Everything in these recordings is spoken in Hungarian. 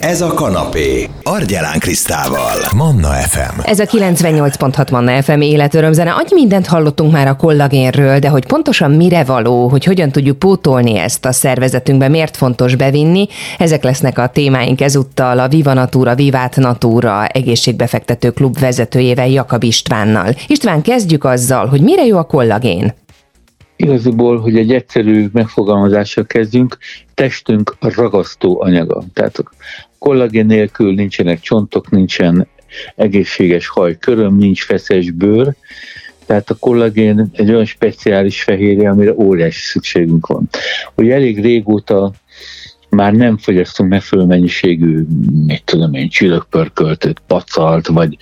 Ez a kanapé. Argyelán Krisztával. Manna FM. Ez a 98.6 Manna FM életörömzene. Annyi mindent hallottunk már a kollagénről, de hogy pontosan mire való, hogy hogyan tudjuk pótolni ezt a szervezetünkbe, miért fontos bevinni, ezek lesznek a témáink ezúttal a Viva Natura, Vivát Natura egészségbefektető klub vezetőjével Jakab Istvánnal. István, kezdjük azzal, hogy mire jó a kollagén? Igaziból, hogy egy egyszerű megfogalmazással kezdjünk, testünk ragasztó anyaga. Tehát kollagén nélkül nincsenek csontok, nincsen egészséges haj, köröm, nincs feszes bőr, tehát a kollagén egy olyan speciális fehérje, amire óriási szükségünk van. Hogy elég régóta már nem fogyasztunk megfelelő mennyiségű, mit tudom én, csillagpörköltött, pacalt, vagy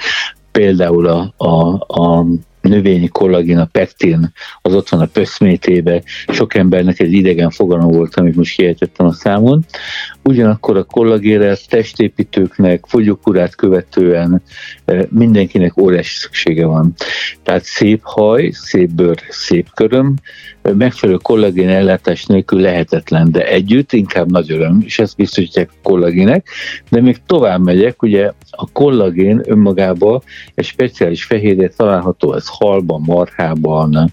például a, a, a növényi kollagén, a pektin, az ott van a pöszmétébe, sok embernek ez idegen fogalom volt, amit most kiejtettem a számon. Ugyanakkor a kollagére testépítőknek, fogyókurát követően e, mindenkinek óriási szüksége van. Tehát szép haj, szép bőr, szép köröm, e, megfelelő kollagén ellátás nélkül lehetetlen, de együtt inkább nagy öröm, és ezt biztosítják a kollagének. De még tovább megyek, ugye a kollagén önmagában egy speciális fehérje található, ez halban, marhában,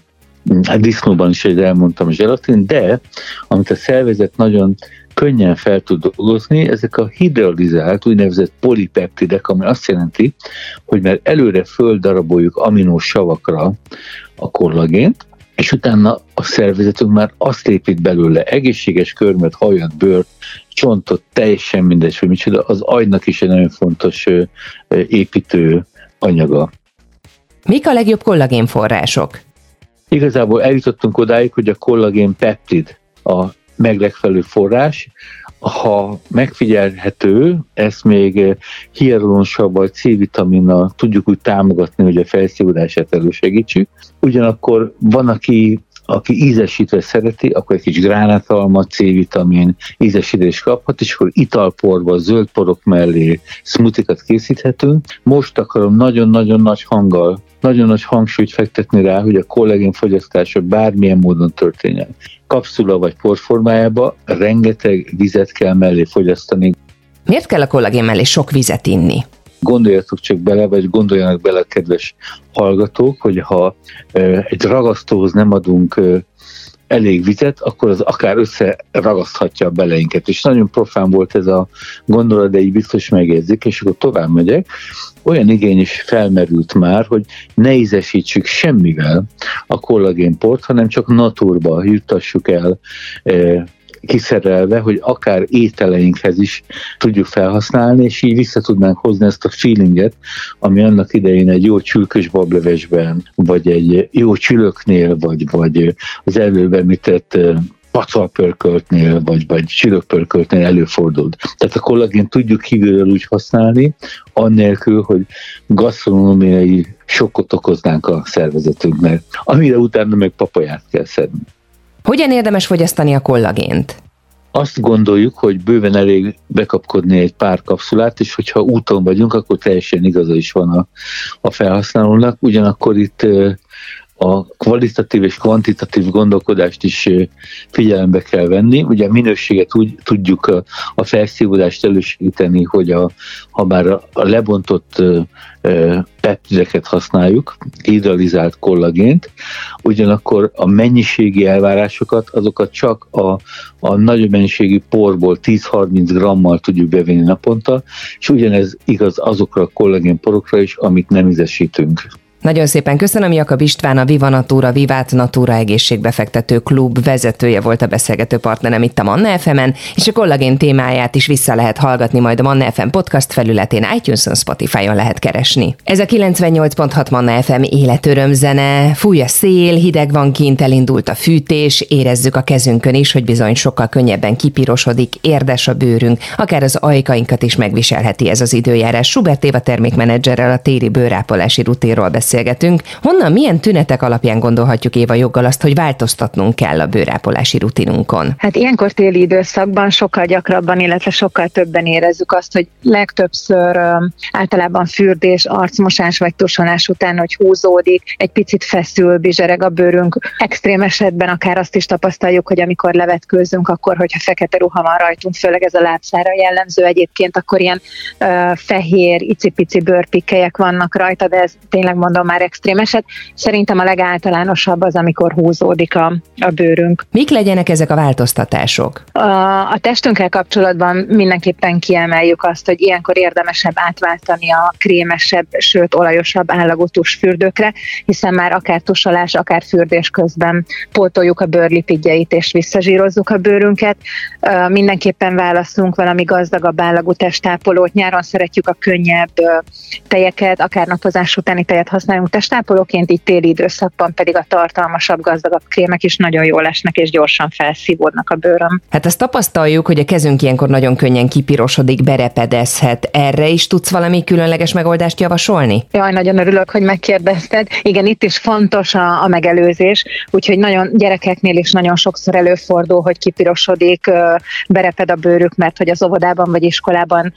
hát disznóban is, hogy elmondtam, zselatin, de amit a szervezet nagyon könnyen fel tud dolgozni, ezek a hidrolizált, úgynevezett polipeptidek, ami azt jelenti, hogy mert előre földaraboljuk aminós savakra a kollagént, és utána a szervezetünk már azt épít belőle, egészséges körmet, hajat, bőrt, csontot, teljesen mindegy, hogy micsoda, az agynak is egy nagyon fontos építő anyaga. Mik a legjobb kollagénforrások? Igazából eljutottunk odáig, hogy a kollagén peptid a meglegfelelő forrás, ha megfigyelhető, ezt még hialuronsav vagy C-vitaminnal tudjuk úgy támogatni, hogy a felszívódását elősegítsük. Ugyanakkor van, aki aki ízesítve szereti, akkor egy kis gránátalma, C-vitamin ízesítés kaphat, és akkor italporba, zöld porok mellé smoothikat készíthetünk. Most akarom nagyon-nagyon nagy hanggal nagyon nagy hangsúlyt fektetni rá, hogy a kollégén fogyasztása bármilyen módon történjen. Kapszula vagy porformájába rengeteg vizet kell mellé fogyasztani. Miért kell a kollagén mellé sok vizet inni? Gondoljatok csak bele, vagy gondoljanak bele, kedves hallgatók, hogy ha egy ragasztóhoz nem adunk elég vizet, akkor az akár összeragaszthatja a beleinket. És nagyon profán volt ez a gondolat, de így biztos megérzik, és akkor tovább megyek. Olyan igény is felmerült már, hogy ne ízesítsük semmivel a kollagénport, hanem csak naturba juttassuk el kiszerelve, hogy akár ételeinkhez is tudjuk felhasználni, és így vissza tudnánk hozni ezt a feelinget, ami annak idején egy jó csülkös bablevesben, vagy egy jó csülöknél, vagy, vagy az előbb említett pacalpörköltnél, vagy, vagy csillagpörköltnél előfordult. Tehát a kollagén tudjuk kívülről úgy használni, annélkül, hogy gasztronómiai sokkot okoznánk a szervezetünknek, amire utána meg papaját kell szedni. Hogyan érdemes fogyasztani a kollagént? Azt gondoljuk, hogy bőven elég bekapkodni egy pár kapszulát, és hogyha úton vagyunk, akkor teljesen igaza is van a, a felhasználónak. Ugyanakkor itt a kvalitatív és kvantitatív gondolkodást is figyelembe kell venni. Ugye a minőséget úgy tudjuk a, a felszívódást elősegíteni, hogy a, ha bár a, lebontott peptideket használjuk, idealizált kollagént, ugyanakkor a mennyiségi elvárásokat, azokat csak a, a nagyobb mennyiségű porból 10-30 grammal tudjuk bevenni naponta, és ugyanez igaz azokra a kollagén porokra is, amit nem ízesítünk. Nagyon szépen köszönöm, Jakab István, a Viva Natura, Vivát Natura egészségbefektető klub vezetője volt a beszélgető partnerem itt a Manna fm és a kollagén témáját is vissza lehet hallgatni majd a Manna FM podcast felületén, iTunes-on, Spotify-on lehet keresni. Ez a 98.6 Manna FM életöröm zene, fúj a szél, hideg van kint, elindult a fűtés, érezzük a kezünkön is, hogy bizony sokkal könnyebben kipirosodik, érdes a bőrünk, akár az ajkainkat is megviselheti ez az időjárás. Schubert Éva termékmenedzserrel a téri bőrápolási ruténról beszél beszélgetünk. Honnan, milyen tünetek alapján gondolhatjuk Éva joggal azt, hogy változtatnunk kell a bőrápolási rutinunkon? Hát ilyenkor téli időszakban sokkal gyakrabban, illetve sokkal többen érezzük azt, hogy legtöbbször általában fürdés, arcmosás vagy tusolás után, hogy húzódik, egy picit feszül, bizsereg a bőrünk. Extrém esetben akár azt is tapasztaljuk, hogy amikor levetkőzünk, akkor, hogyha fekete ruha van rajtunk, főleg ez a lábszára jellemző egyébként, akkor ilyen uh, fehér, icipici bőrpikkelyek vannak rajta, de ez tényleg mondom már extrém eset. Szerintem a legáltalánosabb az, amikor húzódik a, a bőrünk. Mik legyenek ezek a változtatások? A, a testünkkel kapcsolatban mindenképpen kiemeljük azt, hogy ilyenkor érdemesebb átváltani a krémesebb, sőt olajosabb állagú tusfürdőkre, hiszen már akár tusolás, akár fürdés közben pótoljuk a bőrlipigyeit és visszazsírozzuk a bőrünket. Mindenképpen választunk valami gazdagabb állagú testápolót. Nyáron szeretjük a könnyebb tejeket, akár napozás utáni tejet használjunk testápolóként, így téli időszakban pedig a tartalmasabb, gazdagabb krémek is nagyon jól esnek és gyorsan felszívódnak a bőröm. Hát azt tapasztaljuk, hogy a kezünk ilyenkor nagyon könnyen kipirosodik, berepedezhet. Erre is tudsz valami különleges megoldást javasolni? Jaj, nagyon örülök, hogy megkérdezted. Igen, itt is fontos a, a megelőzés, úgyhogy nagyon gyerekeknél is nagyon sokszor előfordul, hogy kipirosodik, bereped a bőrük, mert hogy az óvodában vagy iskolában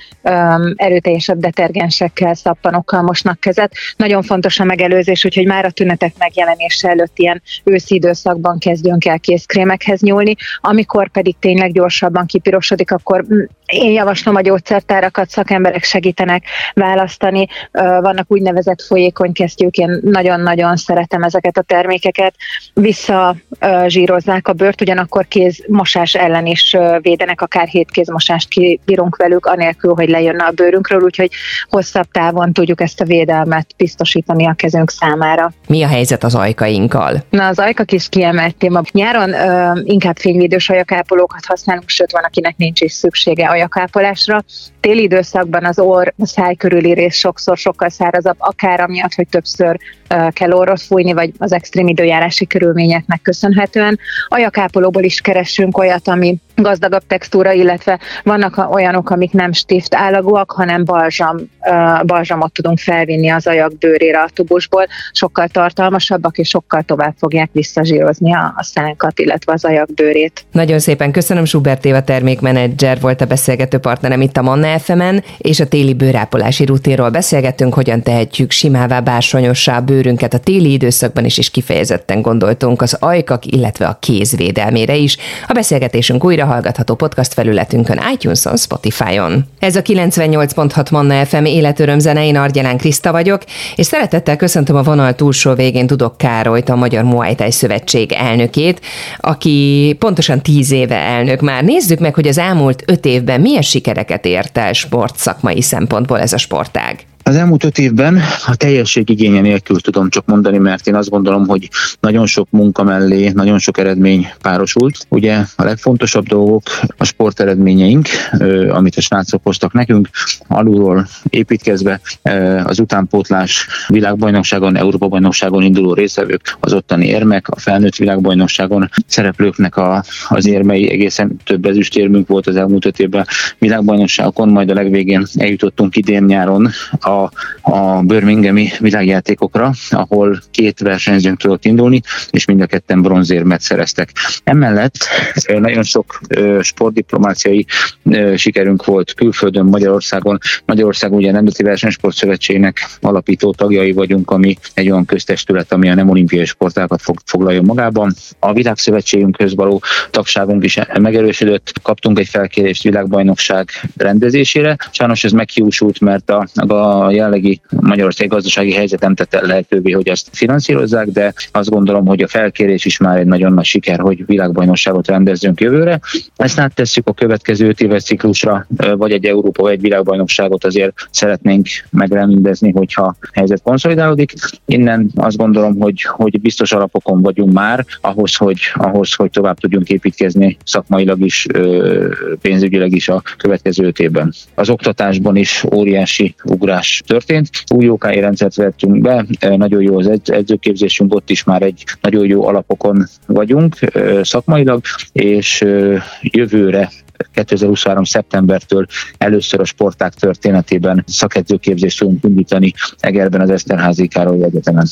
erőteljesebb detergensekkel, szappanokkal mosnak kezet. Nagyon fontos a megelőzés, úgyhogy már a tünetek megjelenése előtt ilyen őszi időszakban kezdjünk el kézkrémekhez nyúlni, amikor pedig tényleg gyorsabban kipirosodik, akkor én javaslom a gyógyszertárakat, szakemberek segítenek választani. Vannak úgynevezett folyékony kesztyűk, én nagyon-nagyon szeretem ezeket a termékeket. Visszazsírozzák a bőrt, ugyanakkor kézmosás ellen is védenek, akár hét kézmosást kibírunk velük, anélkül, hogy lejönne a bőrünkről, úgyhogy hosszabb távon tudjuk ezt a védelmet biztosítani a kezünk számára. Mi a helyzet az ajkainkkal? Na, az ajkak is kiemelt téma. Nyáron ö, inkább fényvédős ajakápolókat használunk, sőt, van, akinek nincs is szüksége ajakápolásra. Téli időszakban az orr, a száj körüli rész sokszor sokkal szárazabb, akár amiatt, hogy többször kell orrot fújni, vagy az extrém időjárási körülményeknek köszönhetően. Ajakápolóból is keresünk olyat, ami gazdagabb textúra, illetve vannak olyanok, amik nem stift állagúak, hanem balzsam, balzsamot tudunk felvinni az ajak bőrére a tubusból, sokkal tartalmasabbak, és sokkal tovább fogják visszazsírozni a, a szánkat, illetve az ajak bőrét. Nagyon szépen köszönöm, Schubert Éva termékmenedzser volt a beszélgető partnerem itt a Manna fm és a téli bőrápolási rutinról beszélgettünk, hogyan tehetjük simává, bársonyossá a bőrünket a téli időszakban is, és kifejezetten gondoltunk az ajkak, illetve a kézvédelmére is. A beszélgetésünk újra hallgatható podcast felületünkön, iTunes-on, Spotify-on. Ez a 98.6 Manna FM életöröm zene, én Argyelán Kriszta vagyok, és szeretettel köszöntöm a vonal túlsó végén Tudok Károlyt, a Magyar Muay Thai Szövetség elnökét, aki pontosan tíz éve elnök már. Nézzük meg, hogy az elmúlt öt évben milyen sikereket ért el sportszakmai szempontból ez a sportág. Az elmúlt öt évben a teljesség igénye nélkül tudom csak mondani, mert én azt gondolom, hogy nagyon sok munka mellé, nagyon sok eredmény párosult. Ugye a legfontosabb dolgok a sporteredményeink, amit a srácok hoztak nekünk, alulról építkezve az utánpótlás világbajnokságon, Európa-bajnokságon induló részvevők, az ottani érmek, a felnőtt világbajnokságon szereplőknek a, az érmei egészen több ezüstérmünk volt az elmúlt öt évben világbajnokságokon, majd a legvégén eljutottunk idén nyáron a a, Birminghami világjátékokra, ahol két versenyzőnk tudott indulni, és mind a ketten bronzérmet szereztek. Emellett nagyon sok sportdiplomáciai sikerünk volt külföldön, Magyarországon. Magyarország ugye a Nemzeti Versenysport Szövetségnek alapító tagjai vagyunk, ami egy olyan köztestület, ami a nem olimpiai sportákat fog, foglaljon magában. A világszövetségünkhöz való tagságunk is megerősödött, kaptunk egy felkérést világbajnokság rendezésére. Sajnos ez meghiúsult, mert a, a a jellegi Magyarország gazdasági helyzet nem tette lehetővé, hogy ezt finanszírozzák, de azt gondolom, hogy a felkérés is már egy nagyon nagy siker, hogy világbajnokságot rendezzünk jövőre. Ezt áttesszük a következő 5 éves ciklusra, vagy egy Európa, vagy egy világbajnokságot azért szeretnénk megrendezni, hogyha a helyzet konszolidálódik. Innen azt gondolom, hogy, hogy biztos alapokon vagyunk már ahhoz, hogy, ahhoz, hogy tovább tudjunk építkezni szakmailag is, pénzügyileg is a következő öt évben. Az oktatásban is óriási ugrás történt. Új jókai rendszert vettünk be, nagyon jó az edzőképzésünk, ott is már egy nagyon jó alapokon vagyunk szakmailag, és jövőre 2023. szeptembertől először a sporták történetében szakedzőképzést tudunk indítani Egerben az Eszterházi Károly Egyetemen.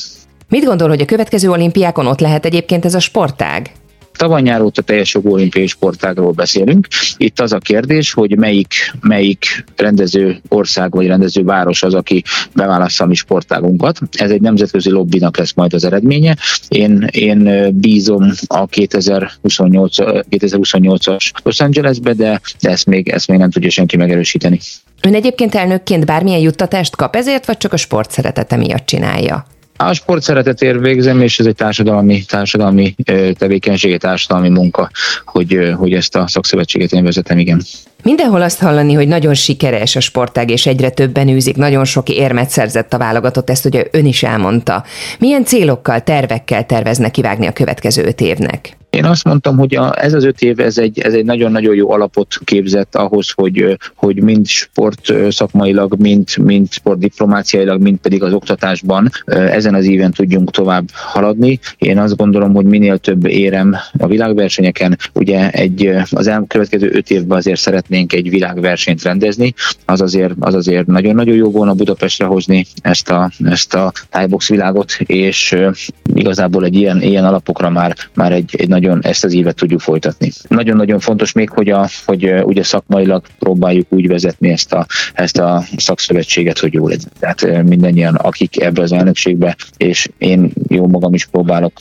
Mit gondol, hogy a következő olimpiákon ott lehet egyébként ez a sportág? Tavaly nyár óta teljes jogú olimpiai sportágról beszélünk. Itt az a kérdés, hogy melyik, melyik rendező ország vagy rendező város az, aki beválassza a mi sportágunkat. Ez egy nemzetközi lobbinak lesz majd az eredménye. Én, én bízom a 2028, 2028-as Los Angelesbe, de, de ezt, még, ezt még nem tudja senki megerősíteni. Ön egyébként elnökként bármilyen juttatást kap ezért, vagy csak a sport szeretete miatt csinálja? A sport szeretetért végzem, és ez egy társadalmi, társadalmi tevékenység, társadalmi munka, hogy, hogy ezt a szakszövetséget én vezetem, igen. Mindenhol azt hallani, hogy nagyon sikeres a sportág, és egyre többen űzik, nagyon sok érmet szerzett a válogatott, ezt ugye ön is elmondta. Milyen célokkal, tervekkel terveznek kivágni a következő öt évnek? Én azt mondtam, hogy a, ez az öt év, ez egy, ez egy nagyon-nagyon jó alapot képzett ahhoz, hogy, hogy mind sport szakmailag, mind, mind sportdiplomáciailag, mind pedig az oktatásban ezen az éven tudjunk tovább haladni. Én azt gondolom, hogy minél több érem a világversenyeken, ugye egy, az elkövetkező öt évben azért szeretnénk egy világversenyt rendezni, az azért, az azért nagyon-nagyon jó volna Budapestre hozni ezt a, ezt a tájbox világot, és igazából egy ilyen, ilyen alapokra már, már egy, egy nagyon ezt az évet tudjuk folytatni. Nagyon-nagyon fontos még, hogy, a, hogy ugye szakmailag próbáljuk úgy vezetni ezt a, ezt a szakszövetséget, hogy jó legyen. Tehát mindannyian, akik ebbe az elnökségbe, és én jó magam is próbálok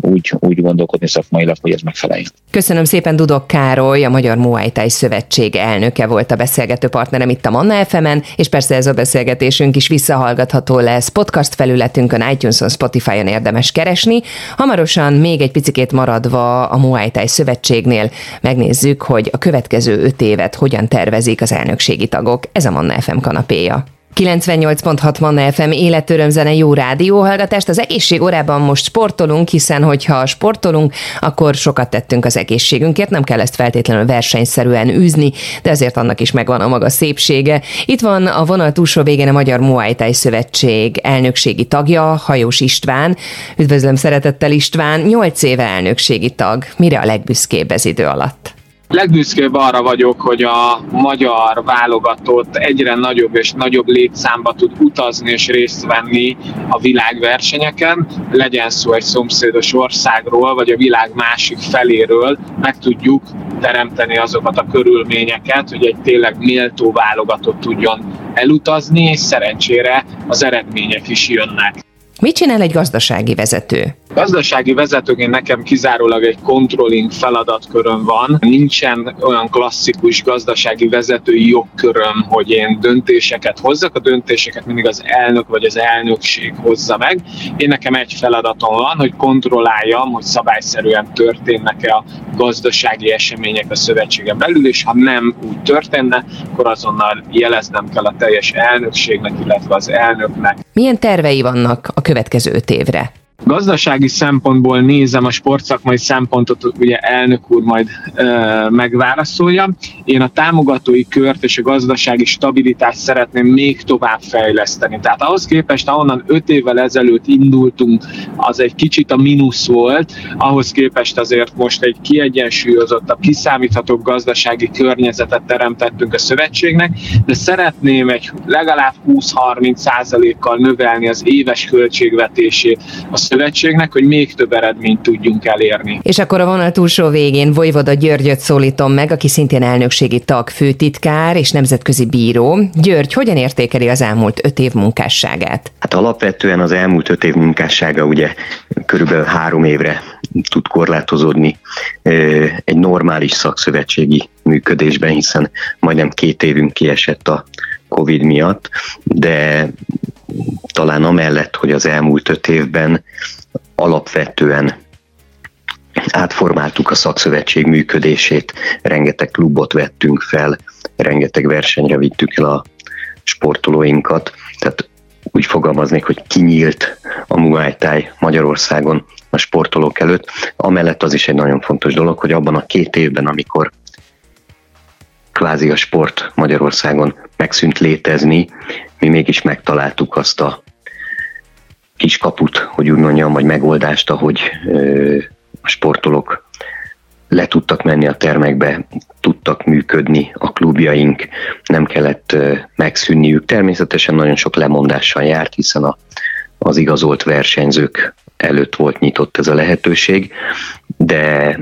úgy, úgy gondolkodni szakmailag, hogy ez megfeleljen. Köszönöm szépen Dudok Károly, a Magyar Muay Thai Szövetség elnöke volt a beszélgető partnerem itt a Manna fm és persze ez a beszélgetésünk is visszahallgatható lesz podcast felületünkön, iTunes-on, Spotify-on érdemes keresni. Hamarosan még egy picikét maradva a Muay Thai Szövetségnél megnézzük, hogy a következő öt évet hogyan tervezik az elnökségi tagok. Ez a Manna FM kanapéja. 98.6 Manna FM életörömzene jó rádióhallgatást. Az egészség órában most sportolunk, hiszen hogyha sportolunk, akkor sokat tettünk az egészségünkért, nem kell ezt feltétlenül versenyszerűen űzni, de azért annak is megvan a maga szépsége. Itt van a vonal túlsó végén a Magyar Muay Thai Szövetség elnökségi tagja, Hajós István. Üdvözlöm szeretettel István, 8 éve elnökségi tag. Mire a legbüszkébb ez idő alatt? Legbüszkébb arra vagyok, hogy a magyar válogatott egyre nagyobb és nagyobb létszámba tud utazni és részt venni a világversenyeken, legyen szó egy szomszédos országról, vagy a világ másik feléről, meg tudjuk teremteni azokat a körülményeket, hogy egy tényleg méltó válogatott tudjon elutazni, és szerencsére az eredmények is jönnek. Mit csinál egy gazdasági vezető? Gazdasági vezetőként nekem kizárólag egy controlling feladatköröm van. Nincsen olyan klasszikus gazdasági vezetői jogköröm, hogy én döntéseket hozzak. A döntéseket mindig az elnök vagy az elnökség hozza meg. Én nekem egy feladatom van, hogy kontrolláljam, hogy szabályszerűen történnek-e a gazdasági események a szövetségen belül, és ha nem úgy történne, akkor azonnal jeleznem kell a teljes elnökségnek, illetve az elnöknek. Milyen tervei vannak a következő öt évre? Gazdasági szempontból nézem a sportszakmai szempontot, ugye elnök úr majd ö, megválaszolja. Én a támogatói kört és a gazdasági stabilitást szeretném még tovább fejleszteni. Tehát ahhoz képest, ahonnan öt évvel ezelőtt indultunk, az egy kicsit a mínusz volt, ahhoz képest azért most egy kiegyensúlyozottabb, kiszámíthatóbb gazdasági környezetet teremtettünk a szövetségnek, de szeretném egy legalább 20-30 százalékkal növelni az éves költségvetését a szövetségnek, hogy még több eredményt tudjunk elérni. És akkor a vonal túlsó végén Vojvoda Györgyöt szólítom meg, aki szintén elnökségi tag, főtitkár és nemzetközi bíró. György, hogyan értékeli az elmúlt öt év munkásságát? Hát alapvetően az elmúlt öt év munkássága ugye körülbelül három évre tud korlátozódni egy normális szakszövetségi működésben, hiszen majdnem két évünk kiesett a Covid miatt, de talán amellett, hogy az elmúlt öt évben alapvetően átformáltuk a szakszövetség működését, rengeteg klubot vettünk fel, rengeteg versenyre vittük el a sportolóinkat, tehát úgy fogalmaznék, hogy kinyílt a Muay Thai Magyarországon a sportolók előtt. Amellett az is egy nagyon fontos dolog, hogy abban a két évben, amikor kvázi a sport Magyarországon megszűnt létezni, mi mégis megtaláltuk azt a kiskaput, hogy úgy mondjam, vagy megoldást, ahogy a sportolók le tudtak menni a termekbe, tudtak működni a klubjaink, nem kellett megszűnniük. Természetesen nagyon sok lemondással járt, hiszen a, az igazolt versenyzők előtt volt nyitott ez a lehetőség, de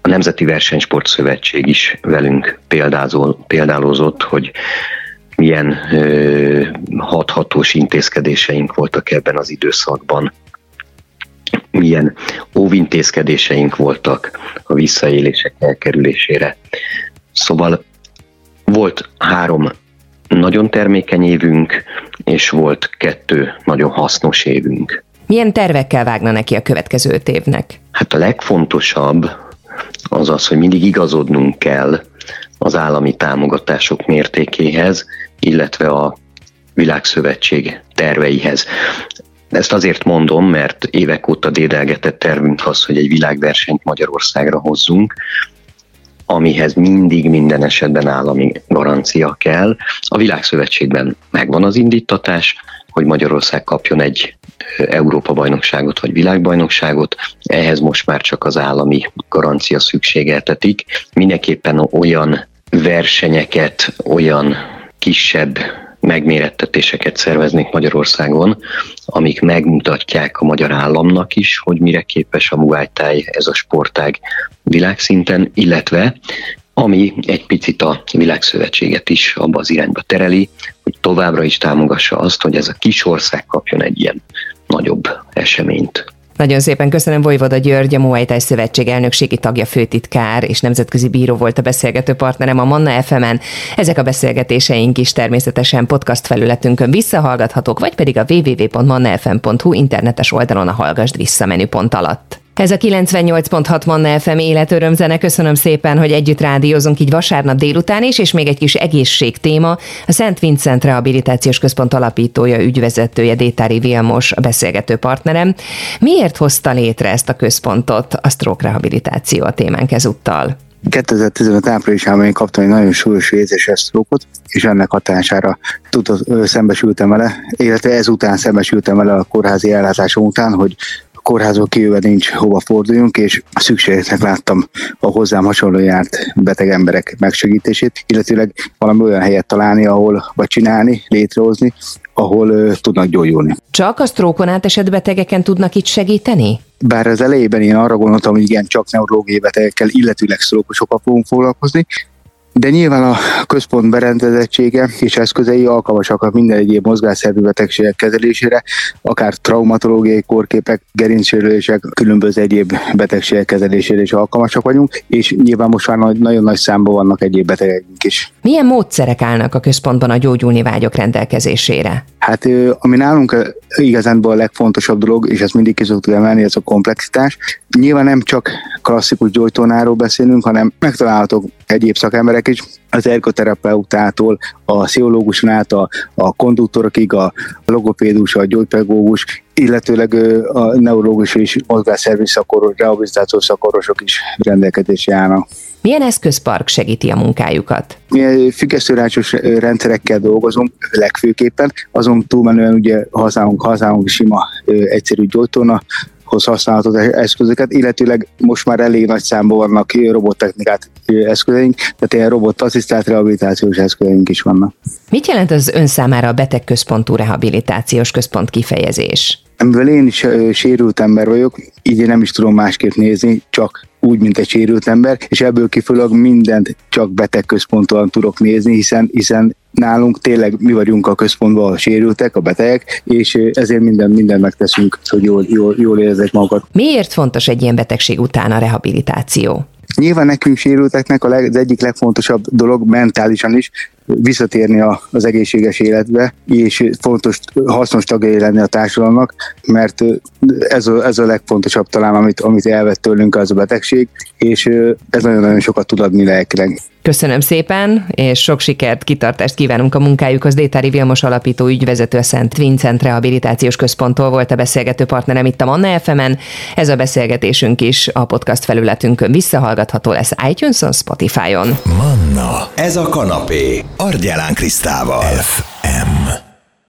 a Nemzeti Versenysport Szövetség is velünk példázol, példálózott, hogy milyen ö, hathatós intézkedéseink voltak ebben az időszakban, milyen óvintézkedéseink voltak a visszaélések elkerülésére. Szóval volt három nagyon termékeny évünk, és volt kettő nagyon hasznos évünk. Milyen tervekkel vágna neki a következő öt évnek? Hát a legfontosabb az az, hogy mindig igazodnunk kell az állami támogatások mértékéhez, illetve a világszövetség terveihez. Ezt azért mondom, mert évek óta dédelgetett tervünk az, hogy egy világversenyt Magyarországra hozzunk, amihez mindig minden esetben állami garancia kell. A világszövetségben megvan az indítatás, hogy Magyarország kapjon egy Európa-bajnokságot vagy világbajnokságot, ehhez most már csak az állami garancia szükségeltetik. Mindenképpen olyan versenyeket, olyan kisebb megmérettetéseket szerveznék Magyarországon, amik megmutatják a magyar államnak is, hogy mire képes a Muay ez a sportág világszinten, illetve ami egy picit a világszövetséget is abba az irányba tereli, hogy továbbra is támogassa azt, hogy ez a kis ország kapjon egy ilyen nagyobb eseményt. Nagyon szépen köszönöm Vojvoda György, a Muay Thai Szövetség elnökségi tagja, főtitkár és nemzetközi bíró volt a beszélgető partnerem a Manna FM-en. Ezek a beszélgetéseink is természetesen podcast felületünkön visszahallgathatók, vagy pedig a www.mannafm.hu internetes oldalon a Hallgasd vissza menüpont alatt. Ez a 98.6 Manna FM életörömzene. Köszönöm szépen, hogy együtt rádiózunk így vasárnap délután is, és még egy kis egészség téma. A Szent Vincent Rehabilitációs Központ alapítója, ügyvezetője Détári Vilmos a beszélgető partnerem. Miért hozta létre ezt a központot? A stroke rehabilitáció a témánk ezúttal. 2015 áprilisában én kaptam egy nagyon súlyos vézéses sztrókot, és ennek hatására tudott, szembesültem vele, illetve ezután szembesültem vele a kórházi ellátásom után, hogy kórházból kijöve nincs hova forduljunk, és szükségesnek láttam a hozzám hasonló járt beteg emberek megsegítését, illetőleg valami olyan helyet találni, ahol vagy csinálni, létrehozni, ahol uh, tudnak gyógyulni. Csak a sztrókon átesett betegeken tudnak itt segíteni? Bár az elejében én arra gondoltam, hogy igen, csak neurológiai betegekkel, illetőleg sztrókosokkal fogunk foglalkozni, de nyilván a központ berendezettsége és eszközei alkalmasak a minden egyéb mozgásszervű betegségek kezelésére, akár traumatológiai kórképek, gerincsérülések, különböző egyéb betegségek kezelésére is alkalmasak vagyunk, és nyilván most már nagyon nagy számban vannak egyéb betegek is. Milyen módszerek állnak a központban a gyógyulni vágyok rendelkezésére? Hát ami nálunk igazán a legfontosabb dolog, és ezt mindig ki szoktuk emelni, ez a komplexitás. Nyilván nem csak klasszikus gyógytornáról beszélünk, hanem megtalálhatók egyéb szakemberek is, az ergoterapeutától, a pszichológuson át, a, a konduktorokig, a logopédus, a gyógypedagógus, illetőleg a neurológus és mozgásszervi szakoros, rehabilitációs szakorosok is rendelkezésre állnak. Milyen eszközpark segíti a munkájukat? Mi függesztőrácsos rendszerekkel dolgozunk legfőképpen, azon túlmenően ugye használunk, használunk sima egyszerű gyógytorna, hoz használható eszközöket, illetőleg most már elég nagy számban vannak robottechnikát eszközeink, tehát ilyen robotasszisztált rehabilitációs eszközeink is vannak. Mit jelent az ön számára a betegközpontú rehabilitációs központ kifejezés? Mivel én is sérült ember vagyok, így én nem is tudom másképp nézni, csak úgy, mint egy sérült ember, és ebből kifolyólag mindent csak betegközpontúan tudok nézni, hiszen, hiszen nálunk tényleg mi vagyunk a központban a sérültek, a betegek, és ezért minden, minden megteszünk, hogy jól, jól, jól érezzek magukat. Miért fontos egy ilyen betegség után a rehabilitáció? Nyilván nekünk sérülteknek a leg, az egyik legfontosabb dolog mentálisan is, visszatérni az egészséges életbe, és fontos, hasznos tagjai lenni a társadalomnak, mert ez a, ez a legfontosabb talán, amit, amit elvett tőlünk az a betegség, és ez nagyon-nagyon sokat tud adni lelkileg. Köszönöm szépen, és sok sikert, kitartást kívánunk a munkájukhoz. Détári Vilmos alapító ügyvezető a Szent Vincent Rehabilitációs Központtól volt a beszélgető partnerem itt a Manna fm -en. Ez a beszélgetésünk is a podcast felületünkön visszahallgatható lesz iTunes-on, Spotify-on. Manna, ez a kanapé, Argyelán Krisztával. F.